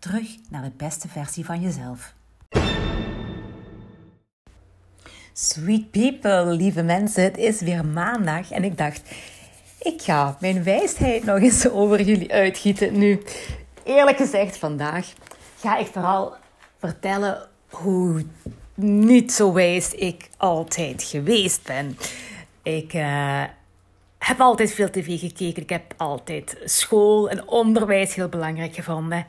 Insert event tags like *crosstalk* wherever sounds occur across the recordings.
Terug naar de beste versie van jezelf. Sweet people, lieve mensen, het is weer maandag en ik dacht, ik ga mijn wijsheid nog eens over jullie uitgieten. Nu, eerlijk gezegd, vandaag ga ik vooral vertellen hoe niet zo wijs ik altijd geweest ben. Ik uh, heb altijd veel tv gekeken. Ik heb altijd school en onderwijs heel belangrijk gevonden.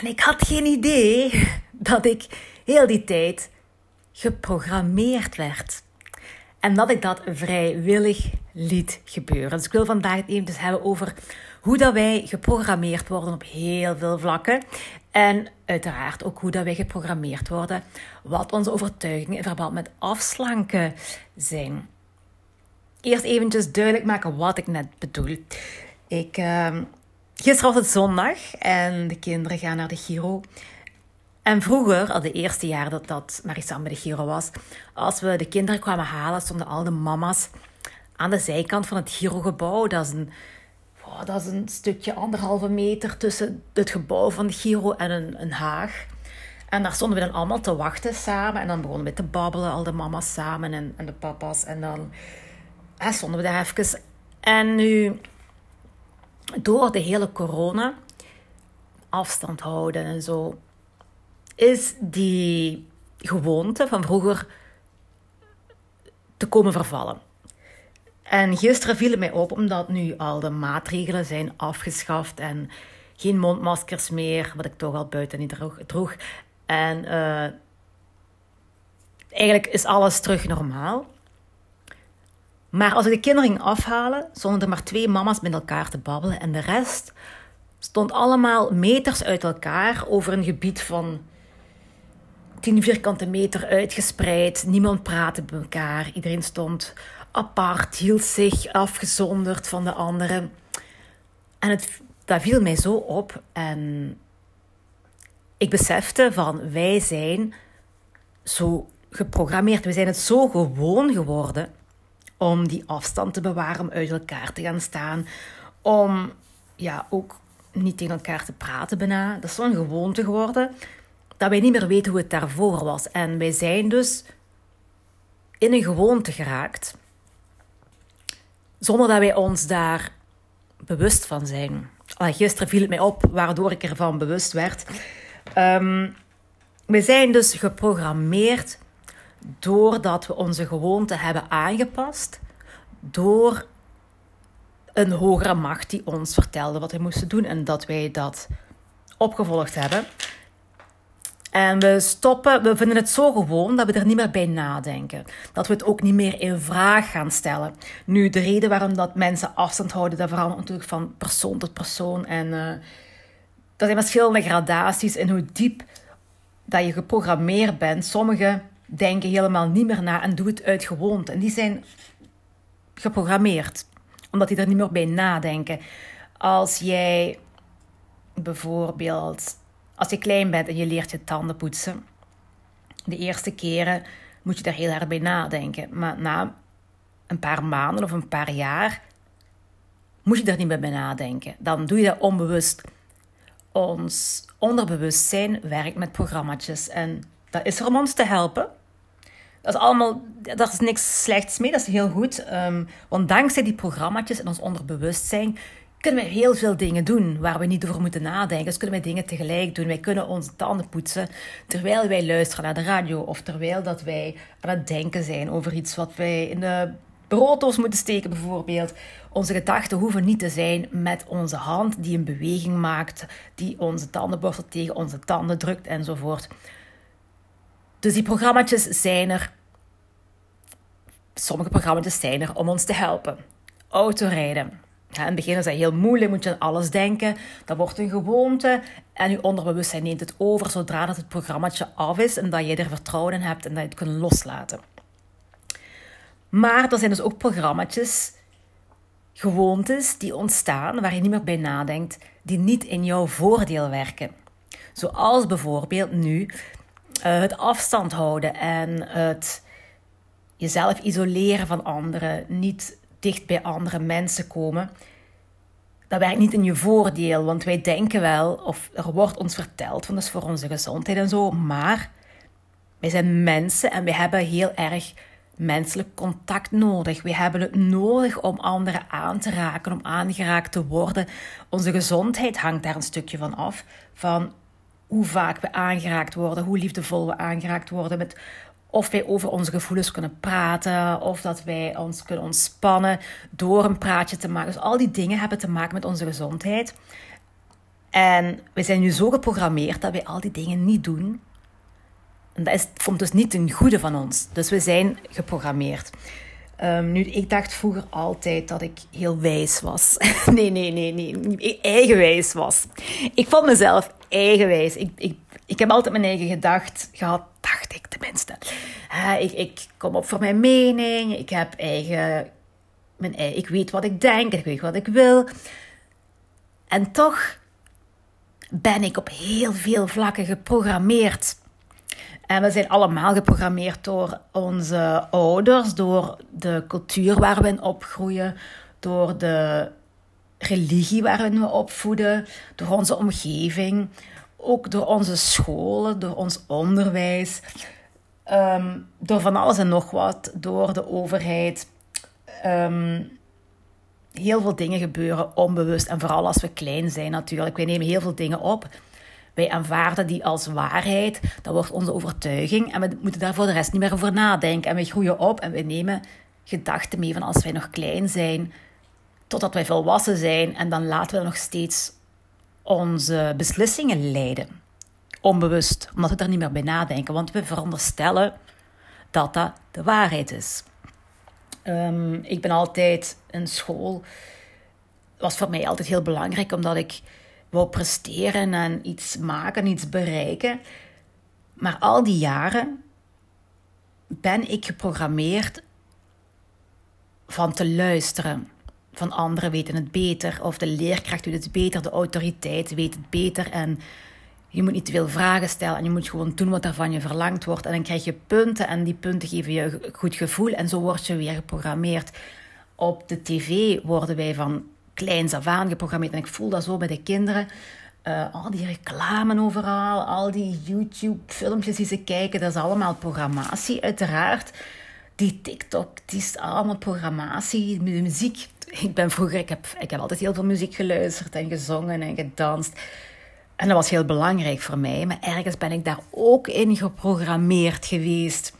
En ik had geen idee *laughs* dat ik heel die tijd geprogrammeerd werd. En dat ik dat vrijwillig liet gebeuren. Dus ik wil vandaag het even hebben over hoe dat wij geprogrammeerd worden op heel veel vlakken. En uiteraard ook hoe dat wij geprogrammeerd worden, wat onze overtuigingen in verband met afslanken zijn. Eerst eventjes duidelijk maken wat ik net bedoel. Ik, uh, gisteren was het zondag en de kinderen gaan naar de Giro. En vroeger, al de eerste jaar dat, dat Marisam bij de Giro was, als we de kinderen kwamen halen, stonden al de mama's aan de zijkant van het Giro-gebouw. Dat is een oh, dat is een stukje anderhalve meter tussen het gebouw van de Giro en een, een haag. En daar stonden we dan allemaal te wachten samen. En dan begonnen we te babbelen, al de mama's samen en, en de papa's. En dan hè, stonden we daar even. En nu, door de hele corona, afstand houden en zo, is die gewoonte van vroeger te komen vervallen. En gisteren viel het mij op, omdat nu al de maatregelen zijn afgeschaft en geen mondmaskers meer, wat ik toch al buiten niet droeg. En uh, eigenlijk is alles terug normaal. Maar als ik de kinderen ging afhalen, stonden er maar twee mama's met elkaar te babbelen. En de rest stond allemaal meters uit elkaar over een gebied van 10 vierkante meter uitgespreid. Niemand praatte bij elkaar. Iedereen stond apart, hield zich afgezonderd van de anderen. En het, dat viel mij zo op. En ik besefte van wij zijn zo geprogrammeerd. We zijn het zo gewoon geworden om die afstand te bewaren, om uit elkaar te gaan staan, om ja, ook niet tegen elkaar te praten bijna. Dat is zo'n gewoonte geworden dat wij niet meer weten hoe het daarvoor was. En wij zijn dus in een gewoonte geraakt zonder dat wij ons daar bewust van zijn. Gisteren viel het mij op, waardoor ik ervan bewust werd. Um, we zijn dus geprogrammeerd doordat we onze gewoonte hebben aangepast door een hogere macht die ons vertelde wat we moesten doen en dat wij dat opgevolgd hebben. En we stoppen, we vinden het zo gewoon dat we er niet meer bij nadenken. Dat we het ook niet meer in vraag gaan stellen. Nu, de reden waarom dat mensen afstand houden, dat verandert natuurlijk van persoon tot persoon. En uh, er zijn verschillende gradaties in hoe diep dat je geprogrammeerd bent. Sommigen denken helemaal niet meer na en doen het uit gewoonte. En die zijn geprogrammeerd, omdat die er niet meer bij nadenken. Als jij bijvoorbeeld als je klein bent en je leert je tanden poetsen, de eerste keren moet je daar heel hard bij nadenken. Maar na een paar maanden of een paar jaar moet je daar niet meer bij nadenken. Dan doe je dat onbewust. Ons onderbewustzijn werkt met programma's en dat is er om ons te helpen. Dat is allemaal, daar is niks slechts mee, dat is heel goed. Um, want dankzij die programma's en ons onderbewustzijn kunnen we heel veel dingen doen waar we niet over moeten nadenken. Dus kunnen wij dingen tegelijk doen. Wij kunnen onze tanden poetsen terwijl wij luisteren naar de radio. Of terwijl dat wij aan het denken zijn over iets wat wij in de brooddoos moeten steken bijvoorbeeld. Onze gedachten hoeven niet te zijn met onze hand die een beweging maakt. Die onze tandenborstel tegen onze tanden drukt enzovoort. Dus die programma's zijn er. Sommige programma's zijn er om ons te helpen. Autorijden Ja, in het begin is dat heel moeilijk, moet je aan alles denken. Dat wordt een gewoonte en je onderbewustzijn neemt het over zodra dat het programmaatje af is en dat je er vertrouwen in hebt en dat je het kunt loslaten. Maar er zijn dus ook programma's, gewoontes die ontstaan waar je niet meer bij nadenkt, die niet in jouw voordeel werken. Zoals bijvoorbeeld nu het afstand houden en het jezelf isoleren van anderen, niet dicht bij andere mensen komen. Dat werkt niet in je voordeel, want wij denken wel, of er wordt ons verteld van dat is voor onze gezondheid en zo, maar wij zijn mensen en we hebben heel erg menselijk contact nodig. We hebben het nodig om anderen aan te raken, om aangeraakt te worden. Onze gezondheid hangt daar een stukje van af. Van hoe vaak we aangeraakt worden, hoe liefdevol we aangeraakt worden, met of wij over onze gevoelens kunnen praten, of dat wij ons kunnen ontspannen door een praatje te maken. Dus al die dingen hebben te maken met onze gezondheid. En we zijn nu zo geprogrammeerd dat wij al die dingen niet doen. En dat is, komt dus niet ten goede van ons. Dus we zijn geprogrammeerd. Um, nu, ik dacht vroeger altijd dat ik heel wijs was. *laughs* nee, nee, nee, nee. Eigenwijs was. Ik vond mezelf eigenwijs. Ik, ik, ik heb altijd mijn eigen gedacht gehad, dacht ik tenminste. Uh, ik, ik kom op voor mijn mening. Ik heb eigen, mijn, ik weet wat ik denk. Ik weet wat ik wil. En toch ben ik op heel veel vlakken geprogrammeerd. En we zijn allemaal geprogrammeerd door onze ouders, door de cultuur waar we in opgroeien, door de religie waarin we opvoeden, door onze omgeving, ook door onze scholen, door ons onderwijs, ehm, door van alles en nog wat, door de overheid. Um, heel veel dingen gebeuren onbewust en vooral als we klein zijn natuurlijk. Wij nemen heel veel dingen op. Wij aanvaarden die als waarheid. Dat wordt onze overtuiging. En we moeten daar voor de rest niet meer over nadenken. En we groeien op en we nemen gedachten mee van als wij nog klein zijn, totdat wij volwassen zijn. En dan laten we nog steeds onze beslissingen leiden. Onbewust, omdat we daar niet meer bij nadenken. Want we veronderstellen dat dat de waarheid is. Um, ik ben altijd in school. was voor mij altijd heel belangrijk, omdat ik wou presteren en iets maken, iets bereiken. Maar al die jaren ben ik geprogrammeerd van te luisteren. Van anderen weten het beter, of de leerkracht weet het beter, de autoriteit weet het beter. En je moet niet te veel vragen stellen en je moet gewoon doen wat er van je verlangd wordt. En dan krijg je punten en die punten geven je een goed gevoel en zo word je weer geprogrammeerd. Op de tv worden wij van kleins af aan geprogrammeerd. En ik voel dat zo bij de kinderen. Uh, al die reclame overal, al die YouTube-filmpjes die ze kijken, dat is allemaal programmatie, uiteraard. Die TikTok, die is allemaal programmatie, de muziek. Ik ben vroeger, ik heb, ik heb altijd heel veel muziek geluisterd en gezongen en gedanst. En dat was heel belangrijk voor mij, maar ergens ben ik daar ook in geprogrammeerd geweest.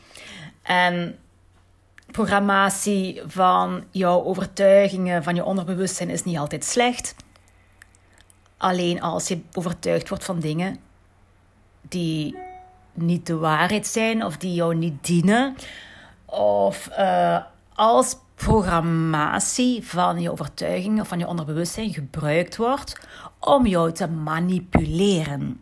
Programmatie van jouw overtuigingen, van je onderbewustzijn is niet altijd slecht. Alleen als je overtuigd wordt van dingen die niet de waarheid zijn of die jou niet dienen. Of uh, als programmatie van je overtuigingen of van je onderbewustzijn gebruikt wordt om jou te manipuleren.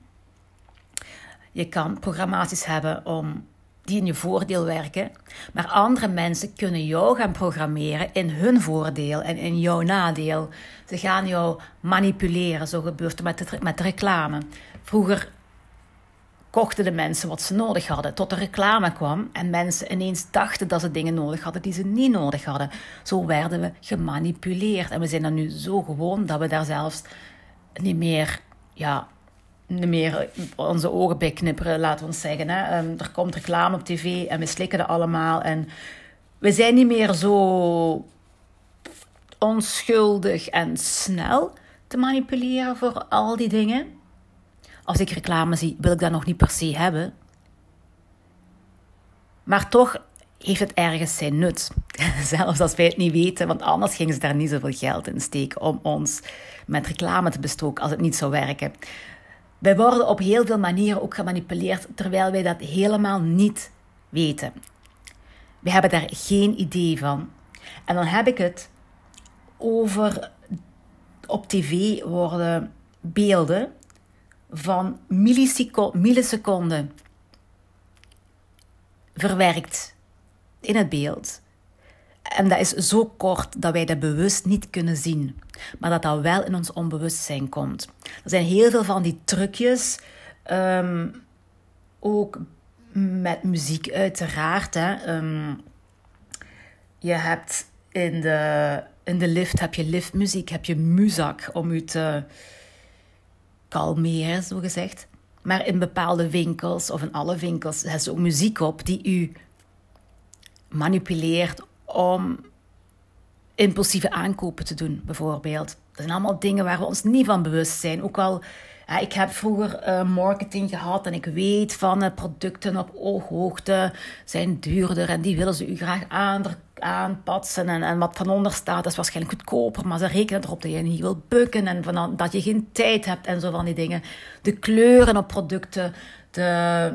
Je kan programmaties hebben om die in je voordeel werken. Maar andere mensen kunnen jou gaan programmeren in hun voordeel en in jouw nadeel. Ze gaan jou manipuleren. Zo gebeurt het met de, met de reclame. Vroeger kochten de mensen wat ze nodig hadden, tot de reclame kwam en mensen ineens dachten dat ze dingen nodig hadden die ze niet nodig hadden. Zo werden we gemanipuleerd en we zijn dan nu zo gewoon dat we daar zelfs niet meer ja, meer onze ogen bij knipperen, laten we ons zeggen. Hè. Ehm, er komt reclame op tv en we slikken dat allemaal. En we zijn niet meer zo onschuldig en snel te manipuleren voor al die dingen. Als ik reclame zie, wil ik dat nog niet per se hebben. Maar toch heeft het ergens zijn nut. *laughs* Zelfs als wij het niet weten, want anders gingen ze daar niet zoveel geld in steken om ons met reclame te bestoken als het niet zou werken. Wij worden op heel veel manieren ook gemanipuleerd, terwijl wij dat helemaal niet weten. We hebben daar geen idee van. En dan heb ik het over op tv worden beelden van milliseconden verwerkt in het beeld. En dat is zo kort dat wij dat bewust niet kunnen zien, maar dat dat wel in ons onbewustzijn komt. Er zijn heel veel van die trucjes, ehm, ook met muziek uiteraard. Hè. Ehm, je hebt in de, in de lift heb je liftmuziek, heb je muzak om je te kalmeren, zo gezegd. Maar in bepaalde winkels of in alle winkels is ook muziek op die u manipuleert om impulsieve aankopen te doen, bijvoorbeeld. Dat zijn allemaal dingen waar we ons niet van bewust zijn. Ook al, ja, ik heb vroeger uh, marketing gehad en ik weet van uh, producten op ooghoogte zijn duurder en die willen ze u graag aan, aanpatsen. En, wat van onder staat is waarschijnlijk goedkoper, maar ze rekenen erop dat je niet wil bukken en van, dat je geen tijd hebt en zo van die dingen. De kleuren op producten, de,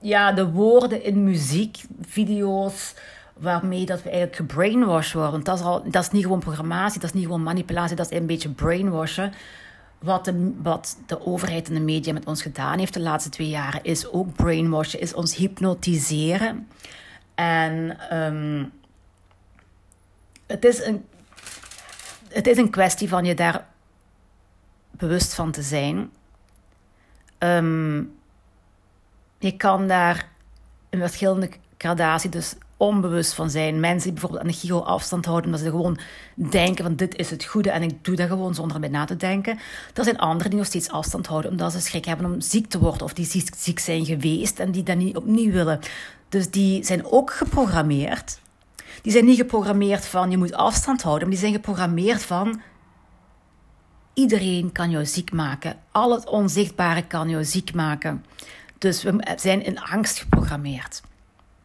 ja, de woorden in muziek, video's waarmee dat we eigenlijk gebrainwashed worden. Dat is, al, dat is niet gewoon programmatie, dat is niet gewoon manipulatie, dat is een beetje brainwashen. Wat de, wat de overheid en de media met ons gedaan heeft de laatste twee jaren, is ook brainwashen, is ons hypnotiseren. En um, het, is een, het is een kwestie van je daar bewust van te zijn. Um, je kan daar in verschillende gradatie dus onbewust van zijn. Mensen die bijvoorbeeld aan de Giro afstand houden, omdat ze gewoon denken van dit is het goede en ik doe dat gewoon zonder erbij na te denken. Er zijn anderen die nog steeds afstand houden omdat ze schrik hebben om ziek te worden of die ziek, ziek zijn geweest en die dat niet opnieuw willen. Dus die zijn ook geprogrammeerd. Die zijn niet geprogrammeerd van je moet afstand houden, maar die zijn geprogrammeerd van iedereen kan jou ziek maken. Al het onzichtbare kan jou ziek maken. Dus we zijn in angst geprogrammeerd.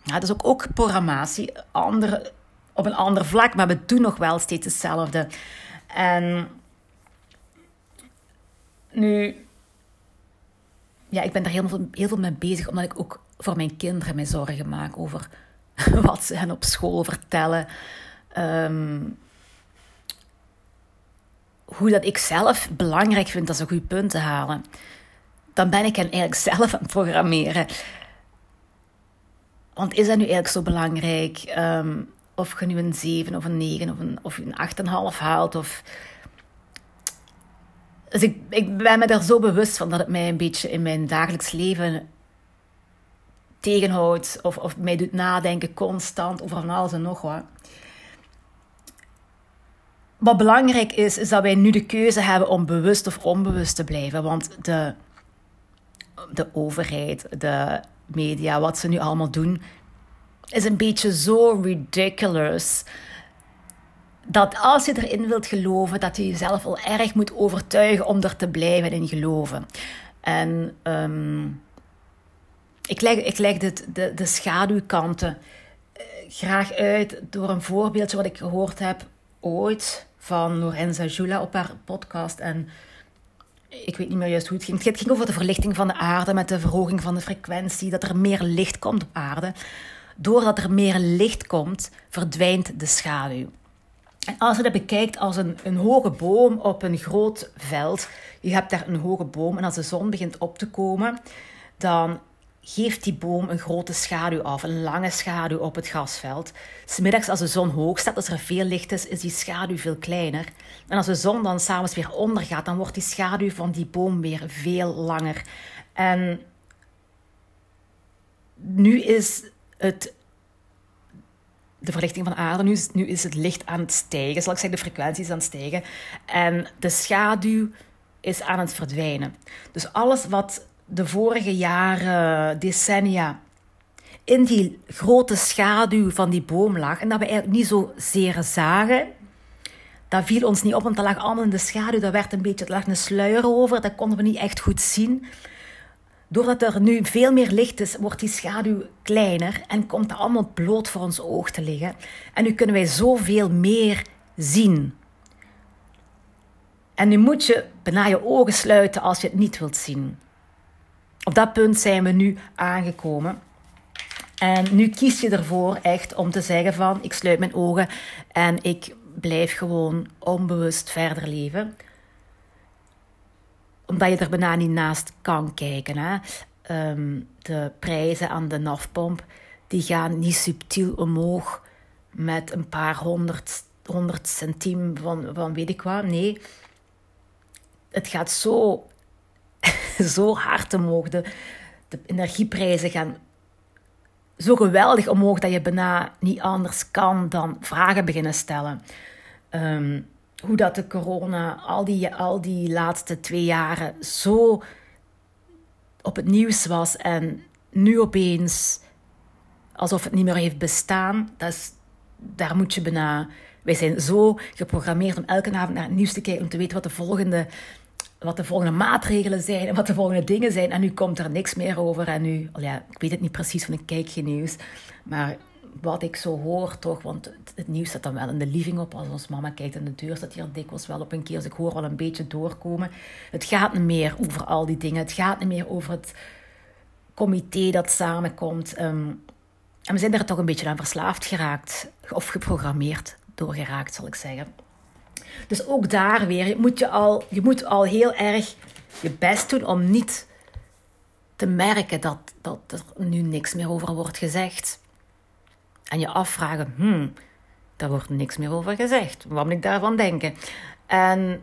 Ja, dat is ook, ook programmatie, andere, op een ander vlak, maar we doen nog wel steeds hetzelfde. En nu, ja, ik ben daar heel veel, heel veel mee bezig, omdat ik ook voor mijn kinderen mij zorgen maak over *laughs* wat ze hen op school vertellen. Ehm, hoe dat ik zelf belangrijk vind dat ze goed punt te halen dan ben ik hen eigenlijk *laughs* zelf aan het programmeren. Want is dat nu eigenlijk zo belangrijk? Ehm, of je nu een 7 of een 9 of een, of een 8,5 haalt? Of... Dus ik, ik ben me er zo bewust van dat het mij een beetje in mijn dagelijks leven tegenhoudt. Of, of mij doet nadenken constant over van alles en nog wat. Wat belangrijk is, is dat wij nu de keuze hebben om bewust of onbewust te blijven. Want de de overheid, de media, wat ze nu allemaal doen, is een beetje zo ridiculous. Dat als je erin wilt geloven, dat je jezelf al erg moet overtuigen om er te blijven in geloven. En um, ik leg, ik leg de, de, de schaduwkanten uh, graag uit door een voorbeeldje wat ik gehoord heb ooit van Lorenza Jula op haar podcast. En ik weet niet meer juist hoe het ging. Het ging over de verlichting van de aarde met de verhoging van de frequentie, dat er meer licht komt op aarde. Doordat er meer licht komt, verdwijnt de schaduw. En als je dat bekijkt als een, een hoge boom op een groot veld, je hebt daar een hoge boom en als de zon begint op te komen, dan geeft die boom een grote schaduw af, een lange schaduw op het grasveld. Smiddags als de zon hoog staat, als er veel licht is, is die schaduw veel kleiner. En als de zon dan s'avonds weer ondergaat, dan wordt die schaduw van die boom weer veel langer. En nu is het de verlichting van de aarde, nu is, nu is het licht aan het stijgen, zal ik zeggen, de frequentie is aan het stijgen. En de schaduw is aan het verdwijnen. Dus alles wat de vorige jaren, decennia, in die grote schaduw van die boom lag. En dat we eigenlijk niet zo zeer zagen. Dat viel ons niet op, want dat lag allemaal in de schaduw. Daar werd een beetje, er lag een sluier over. Dat konden we niet echt goed zien. Doordat er nu veel meer licht is, wordt die schaduw kleiner en komt het allemaal bloot voor ons oog te liggen. En nu kunnen wij zoveel meer zien. En nu moet je bijna je ogen sluiten als je het niet wilt zien. Op dat punt zijn we nu aangekomen. En nu kies je ervoor echt om te zeggen van ik sluit mijn ogen en ik blijf gewoon onbewust verder leven. Omdat je er bijna niet naast kan kijken. Hè? Ehm, de prijzen aan de nafpomp die gaan niet subtiel omhoog met een paar honderd, honderd van, van weet ik wat. Nee, het gaat zo, *laughs* zo hard omhoog. De, de energieprijzen gaan zo geweldig omhoog dat je bijna niet anders kan dan vragen beginnen stellen. Ehm, hoe dat de corona al die, al die laatste twee jaren zo op het nieuws was en nu opeens alsof het niet meer heeft bestaan, dat is, daar moet je bijna. Wij zijn zo geprogrammeerd om elke avond naar het nieuws te kijken om te weten wat de volgende wat de volgende maatregelen zijn en wat de volgende dingen zijn. En nu komt er niks meer over. En nu, ja, ik weet het niet precies, want ik kijk nieuws. Maar wat ik zo hoor toch, want het, nieuws staat dan wel in de living op. Als ons mama kijkt in de deur, staat hier dikwijls wel op een keer. Dus ik hoor wel een beetje doorkomen. Het gaat niet meer over al die dingen. Het gaat niet meer over het comité dat samenkomt. Ehm, en we zijn er toch een beetje aan verslaafd geraakt. Of geprogrammeerd doorgeraakt, zal ik zeggen. Dus ook daar weer, moet je, al, je moet al heel erg je best doen om niet te merken dat, dat er nu niks meer over wordt gezegd. En je afvragen, hmm, daar wordt niks meer over gezegd. Wat moet ik daarvan denken? En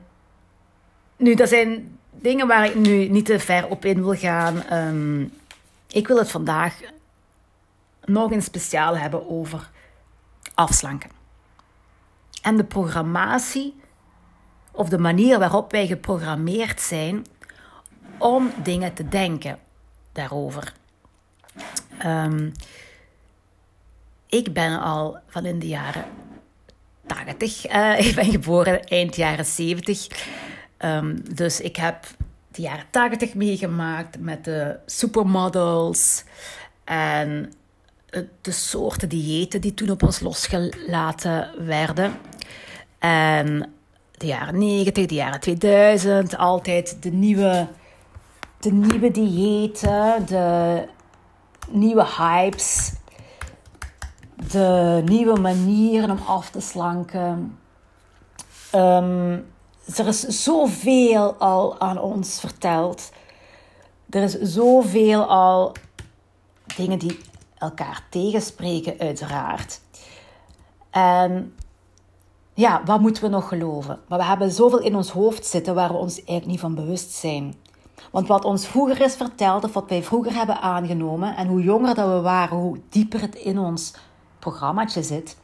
nu, dat zijn dingen waar ik nu niet te ver op in wil gaan. Ehm, ik wil het vandaag nog een speciaal hebben over afslanken. En de programmatie of de manier waarop wij geprogrammeerd zijn om dingen te denken daarover. Um, ik ben al van in de jaren 80. Uh, eh, *laughs* ik ben geboren eind jaren 70. Um, ehm, dus ik heb de jaren 80 meegemaakt met de supermodels en de soorten diëten die toen op ons losgelaten werden. En de jaren 90, de jaren 2000, altijd de nieuwe, de nieuwe diëten, de nieuwe hypes, de nieuwe manieren om af te slanken. Um, er is zoveel al aan ons verteld. Er is zoveel al dingen die elkaar tegenspreken, uiteraard. En ja, wat moeten we nog geloven? Maar we hebben zoveel in ons hoofd zitten waar we ons eigenlijk niet van bewust zijn. Want wat ons vroeger is verteld, of wat wij vroeger hebben aangenomen, en hoe jonger dat we waren, hoe dieper het in ons programmaatje zit.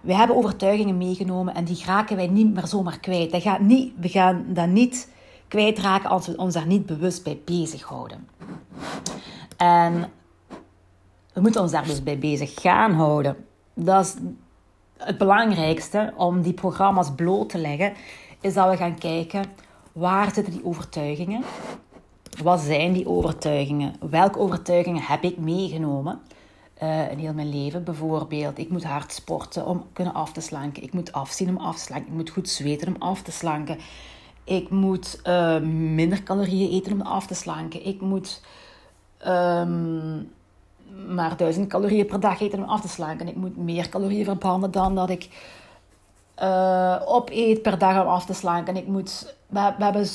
We hebben overtuigingen meegenomen en die raken wij niet meer zomaar kwijt. Dat gaat niet, we gaan dat niet kwijtraken als we ons daar niet bewust bij bezighouden. En we moeten ons daar dus bij bezig gaan houden. Dat is het belangrijkste om die programma's bloot te leggen, is dat we gaan kijken waar zitten die overtuigingen? Wat zijn die overtuigingen? Welke overtuigingen heb ik meegenomen uh, in heel mijn leven? Bijvoorbeeld, ik moet hard sporten om kunnen af te slanken. Ik moet afzien om af te slanken. Ik moet goed zweten om af te slanken. Ik moet uh, minder calorieën eten om af te slanken. Ik moet um, maar 1000 calorieën per dag eten om af te slanken. Ik moet meer calorieën verbranden dan dat ik uh, opeet per dag om af te slanken. Ik moet, we, we hebben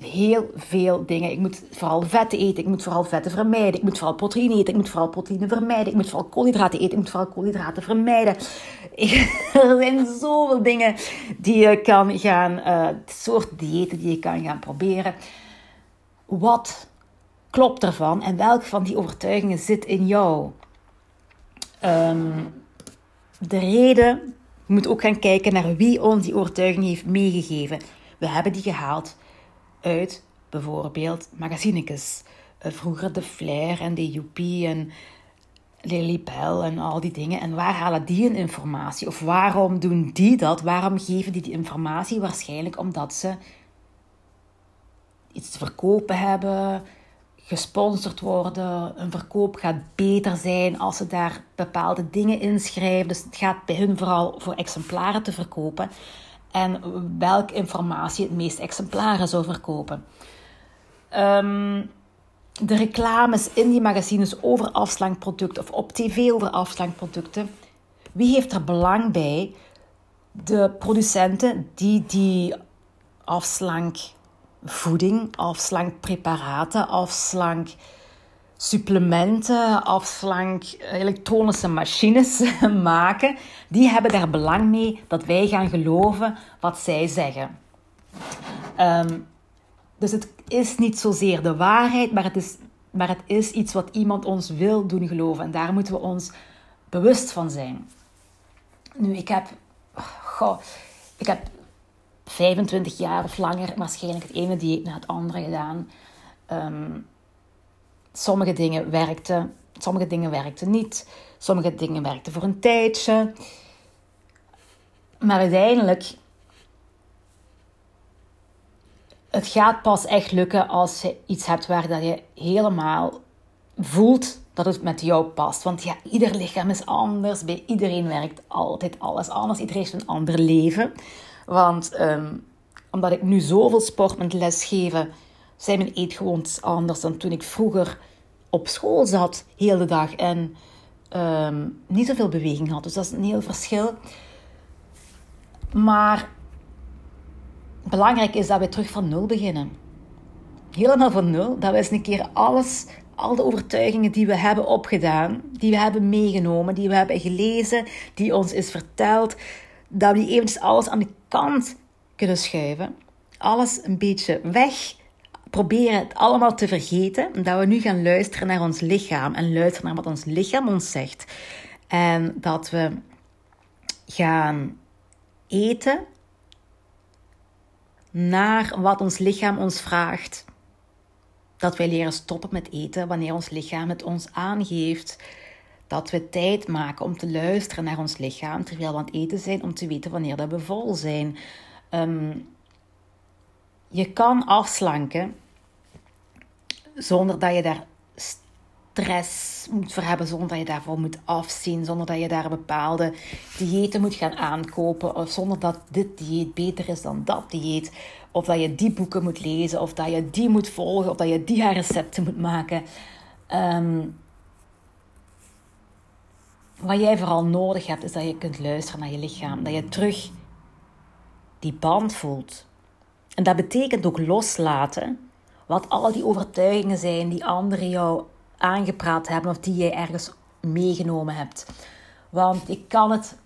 heel veel dingen. Ik moet vooral vetten eten. Ik moet vooral vetten vermijden. Ik moet vooral proteïne eten. Ik moet vooral proteïne vermijden. Ik moet vooral koolhydraten eten. Ik moet vooral koolhydraten vermijden. *laughs* er zijn zoveel dingen die je kan gaan, uh, soort diëten die je kan gaan proberen. Wat klopt ervan en welke van die overtuigingen zit in jou? Um, de reden, je moet ook gaan kijken naar wie ons die overtuiging heeft meegegeven. We hebben die gehaald uit bijvoorbeeld magazinekes. Uh, vroeger de Flair en de Joepie en Lily Bell en al die dingen. En waar halen die hun informatie? Of waarom doen die dat? Waarom geven die die informatie? Waarschijnlijk omdat ze iets te verkopen hebben, gesponsord worden. Een verkoop gaat beter zijn als ze daar bepaalde dingen inschrijven. Dus het gaat bij hun vooral voor exemplaren te verkopen. En welke informatie het meest exemplaren zou verkopen. Ehm, de reclames in die magazines over afslankproducten of op tv over afslankproducten. Wie heeft er belang bij de producenten die die afslankvoeding, afslankpreparaten, afslank supplementen, afslank elektronische machines *laughs* maken, die hebben daar belang mee dat wij gaan geloven wat zij zeggen. Ehm, dus het is niet zozeer de waarheid, maar het, is, maar het is iets wat iemand ons wil doen geloven. En daar moeten we ons bewust van zijn. Nu, ik heb, goh, ik heb 25 jaar of langer waarschijnlijk het ene dieet na het andere gedaan. Ehm, sommige dingen werkten, sommige dingen werkten niet. Sommige dingen werkten voor een tijdje. Maar uiteindelijk, het gaat pas echt lukken als je iets hebt waar dat je helemaal voelt dat het met jou past. Want ja, ieder lichaam is anders. Bij iedereen werkt altijd alles anders. Iedereen heeft een ander leven. Want ehm, omdat ik nu zoveel sport met lesgeven, zijn mijn eetgewoontes anders dan toen ik vroeger op school zat, heel de dag. En um, niet zoveel beweging had. Dus dat is een heel verschil. Maar belangrijk is dat we terug van nul beginnen. Helemaal van nul. Dat we eens een keer alles al de overtuigingen die we hebben opgedaan, die we hebben meegenomen, die we hebben gelezen, die ons is verteld, dat we eventjes alles aan de kant kunnen schuiven. Alles een beetje weg. Proberen het allemaal te vergeten. Dat we nu gaan luisteren naar ons lichaam en luisteren naar wat ons lichaam ons zegt. En dat we gaan eten naar wat ons lichaam ons vraagt dat wij leren stoppen met eten wanneer ons lichaam het ons aangeeft. Dat we tijd maken om te luisteren naar ons lichaam terwijl we aan het eten zijn, om te weten wanneer dat we vol zijn. Ehm, je kan afslanken zonder dat je daar stress moet voor hebben, zonder dat je daarvoor moet afzien, zonder dat je daar bepaalde diëten moet gaan aankopen, of zonder dat dit dieet beter is dan dat dieet, of dat je die boeken moet lezen, of dat je die moet volgen, of dat je die haar *laughs* recepten moet maken. Ehm, wat jij vooral nodig hebt, is dat je kunt luisteren naar je lichaam, dat je terug die band voelt. En dat betekent ook loslaten wat al die overtuigingen zijn die anderen jou aangepraat hebben of die jij ergens meegenomen hebt. Want ik kan het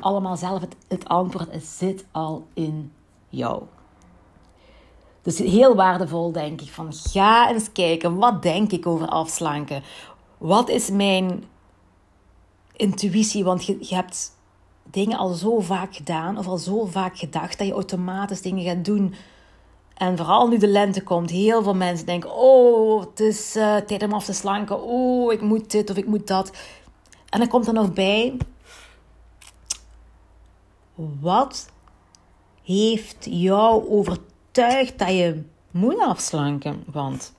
allemaal zelf, het, het antwoord zit al in jou. Dus heel waardevol denk ik van ga eens kijken, wat denk ik over afslanken? Wat is mijn intuïtie? Want je, je hebt dingen al zo vaak gedaan of al zo vaak gedacht dat je automatisch dingen gaat doen en vooral nu de lente komt, heel veel mensen denken: Oh, het is uh, tijd om af te slanken. Oh, ik moet dit of ik moet dat. En dan komt er nog bij: Wat heeft jou overtuigd dat je moet afslanken? Want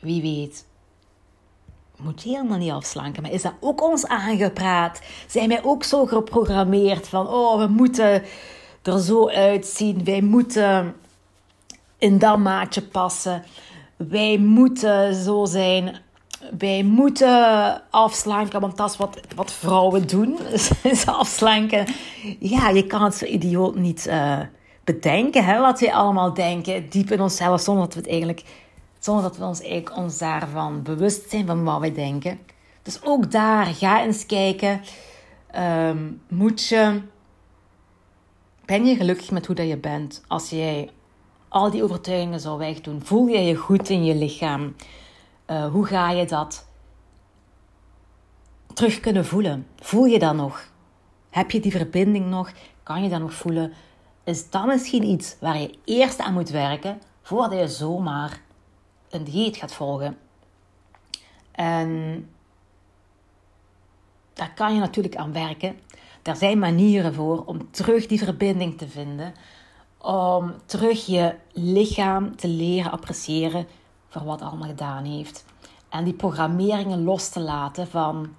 wie weet, moet je helemaal niet afslanken. Maar is dat ook ons aangepraat? Zijn wij ook zo geprogrammeerd van: Oh, we moeten er zo uitzien. Wij moeten in dat maatje passen. Wij moeten zo zijn. Wij moeten afslanken, want dat is wat, wat vrouwen doen. *laughs* Is afslanken. Ja, je kan het zo idioot niet uh, bedenken, hè, wat we allemaal denken, diep in onszelf, zonder dat we het eigenlijk, zonder dat we ons eigenlijk ons daarvan bewust zijn van wat wij denken. Dus ook daar, ga eens kijken. Um, moet je, ben je gelukkig met hoe dat je bent als jij al die overtuigingen zou wegdoen? Voel je je goed in je lichaam? Uh, hoe ga je dat terug kunnen voelen? Voel je dat nog? Heb je die verbinding nog? Kan je dat nog voelen? Is dat misschien iets waar je eerst aan moet werken voordat je zomaar een dieet gaat volgen? En daar kan je natuurlijk aan werken. Er zijn manieren voor om terug die verbinding te vinden om terug je lichaam te leren appreciëren voor wat allemaal gedaan heeft. En die programmeringen los te laten van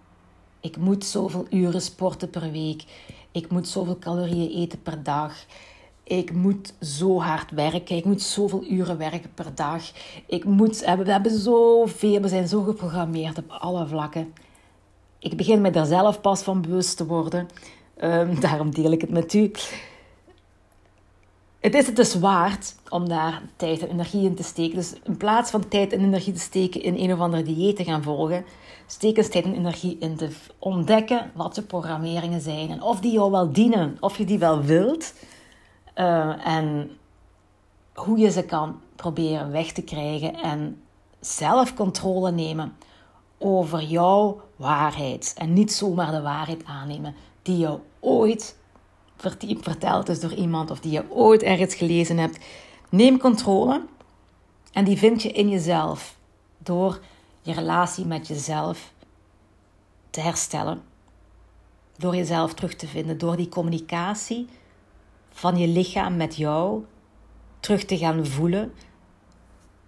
ik moet zoveel uren sporten per week. Ik moet zoveel calorieën eten per dag. Ik moet zo hard werken. Ik moet zoveel uren werken per dag. Ik moet, we hebben zoveel, we zijn zo geprogrammeerd op alle vlakken. Ik begin me daar zelf pas van bewust te worden Um, *laughs* daarom deel ik het met u. Het is het dus waard om daar tijd en energie in te steken. Dus in plaats van tijd en energie te steken in een of andere dieet te gaan volgen, steek eens tijd en energie in te ontdekken wat je programmeringen zijn en of die jou wel dienen, of je die wel wilt. Uh, en hoe je ze kan proberen weg te krijgen en zelf controle nemen over jouw waarheid. En niet zomaar de waarheid aannemen die jou ooit verteld is door iemand of die je ooit ergens gelezen hebt. Neem controle en die vind je in jezelf door je relatie met jezelf te herstellen. Door jezelf terug te vinden, door die communicatie van je lichaam met jou terug te gaan voelen,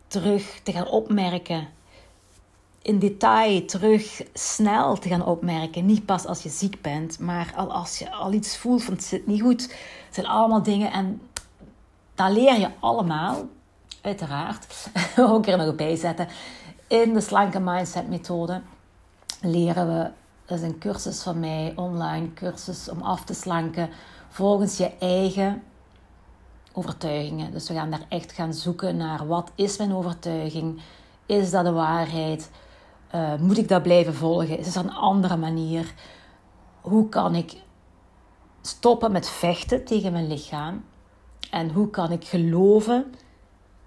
terug te gaan opmerken, in detail terug snel te gaan opmerken. Niet pas als je ziek bent, maar al als je al iets voelt van het zit niet goed. Het zijn allemaal dingen en daar leer je allemaal, uiteraard, *laughs* ook er nog bij zetten. In de slanke mindset methode leren we, dat is een cursus van mij, online cursus om af te slanken volgens je eigen overtuigingen. Dus we gaan daar echt gaan zoeken naar wat is mijn overtuiging? Is dat de waarheid? Uh, moet ik dat blijven volgen? Is er een andere manier? Hoe kan ik stoppen met vechten tegen mijn lichaam? En hoe kan ik geloven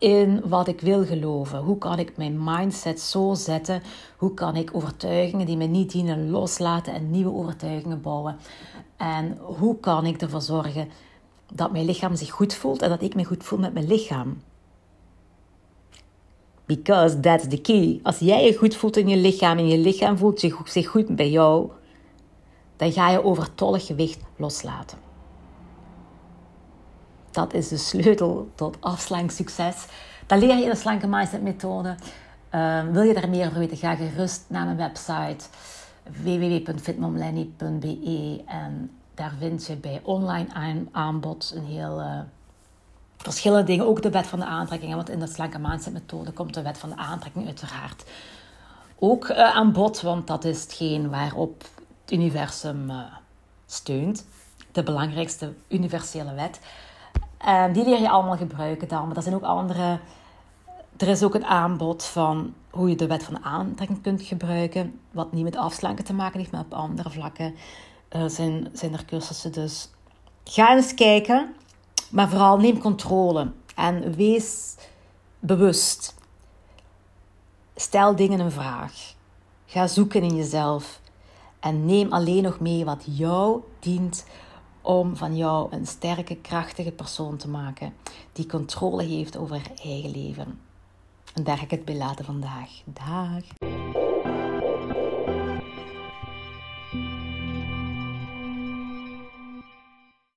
in wat ik wil geloven? Hoe kan ik mijn mindset zo zetten? Hoe kan ik overtuigingen die me niet dienen loslaten en nieuwe overtuigingen bouwen? En hoe kan ik ervoor zorgen dat mijn lichaam zich goed voelt en dat ik me goed voel met mijn lichaam. Because that's the key. Als jij je goed voelt in je lichaam en je lichaam voelt zich goed bij jou, dan ga je overtollig gewicht loslaten. Dat is de sleutel tot afslanksucces. Dat leer je in de slanke mindset methode. Uh, wil je daar meer over weten, ga gerust naar mijn website www.fitmomlenny.be en daar vind je bij online aanbod een heel uh, verschillende dingen. Ook de wet van de aantrekking. Want in de slanke mindset methode komt de wet van de aantrekking uiteraard ook uh, aan bod. Want dat is hetgeen waarop het universum uh, steunt. De belangrijkste universele wet. En die leer je allemaal gebruiken dan. Maar er zijn ook andere... Er is ook een aanbod van hoe je de wet van aantrekking kunt gebruiken. Wat niet met afslanken te maken heeft, maar op andere vlakken uh, zijn, zijn er cursussen. Dus ga eens kijken, maar vooral neem controle en wees bewust. Stel dingen een vraag. Ga zoeken in jezelf en neem alleen nog mee wat jou dient om van jou een sterke, krachtige persoon te maken die controle heeft over haar eigen leven. En daar ga ik het bij laten vandaag. Dag.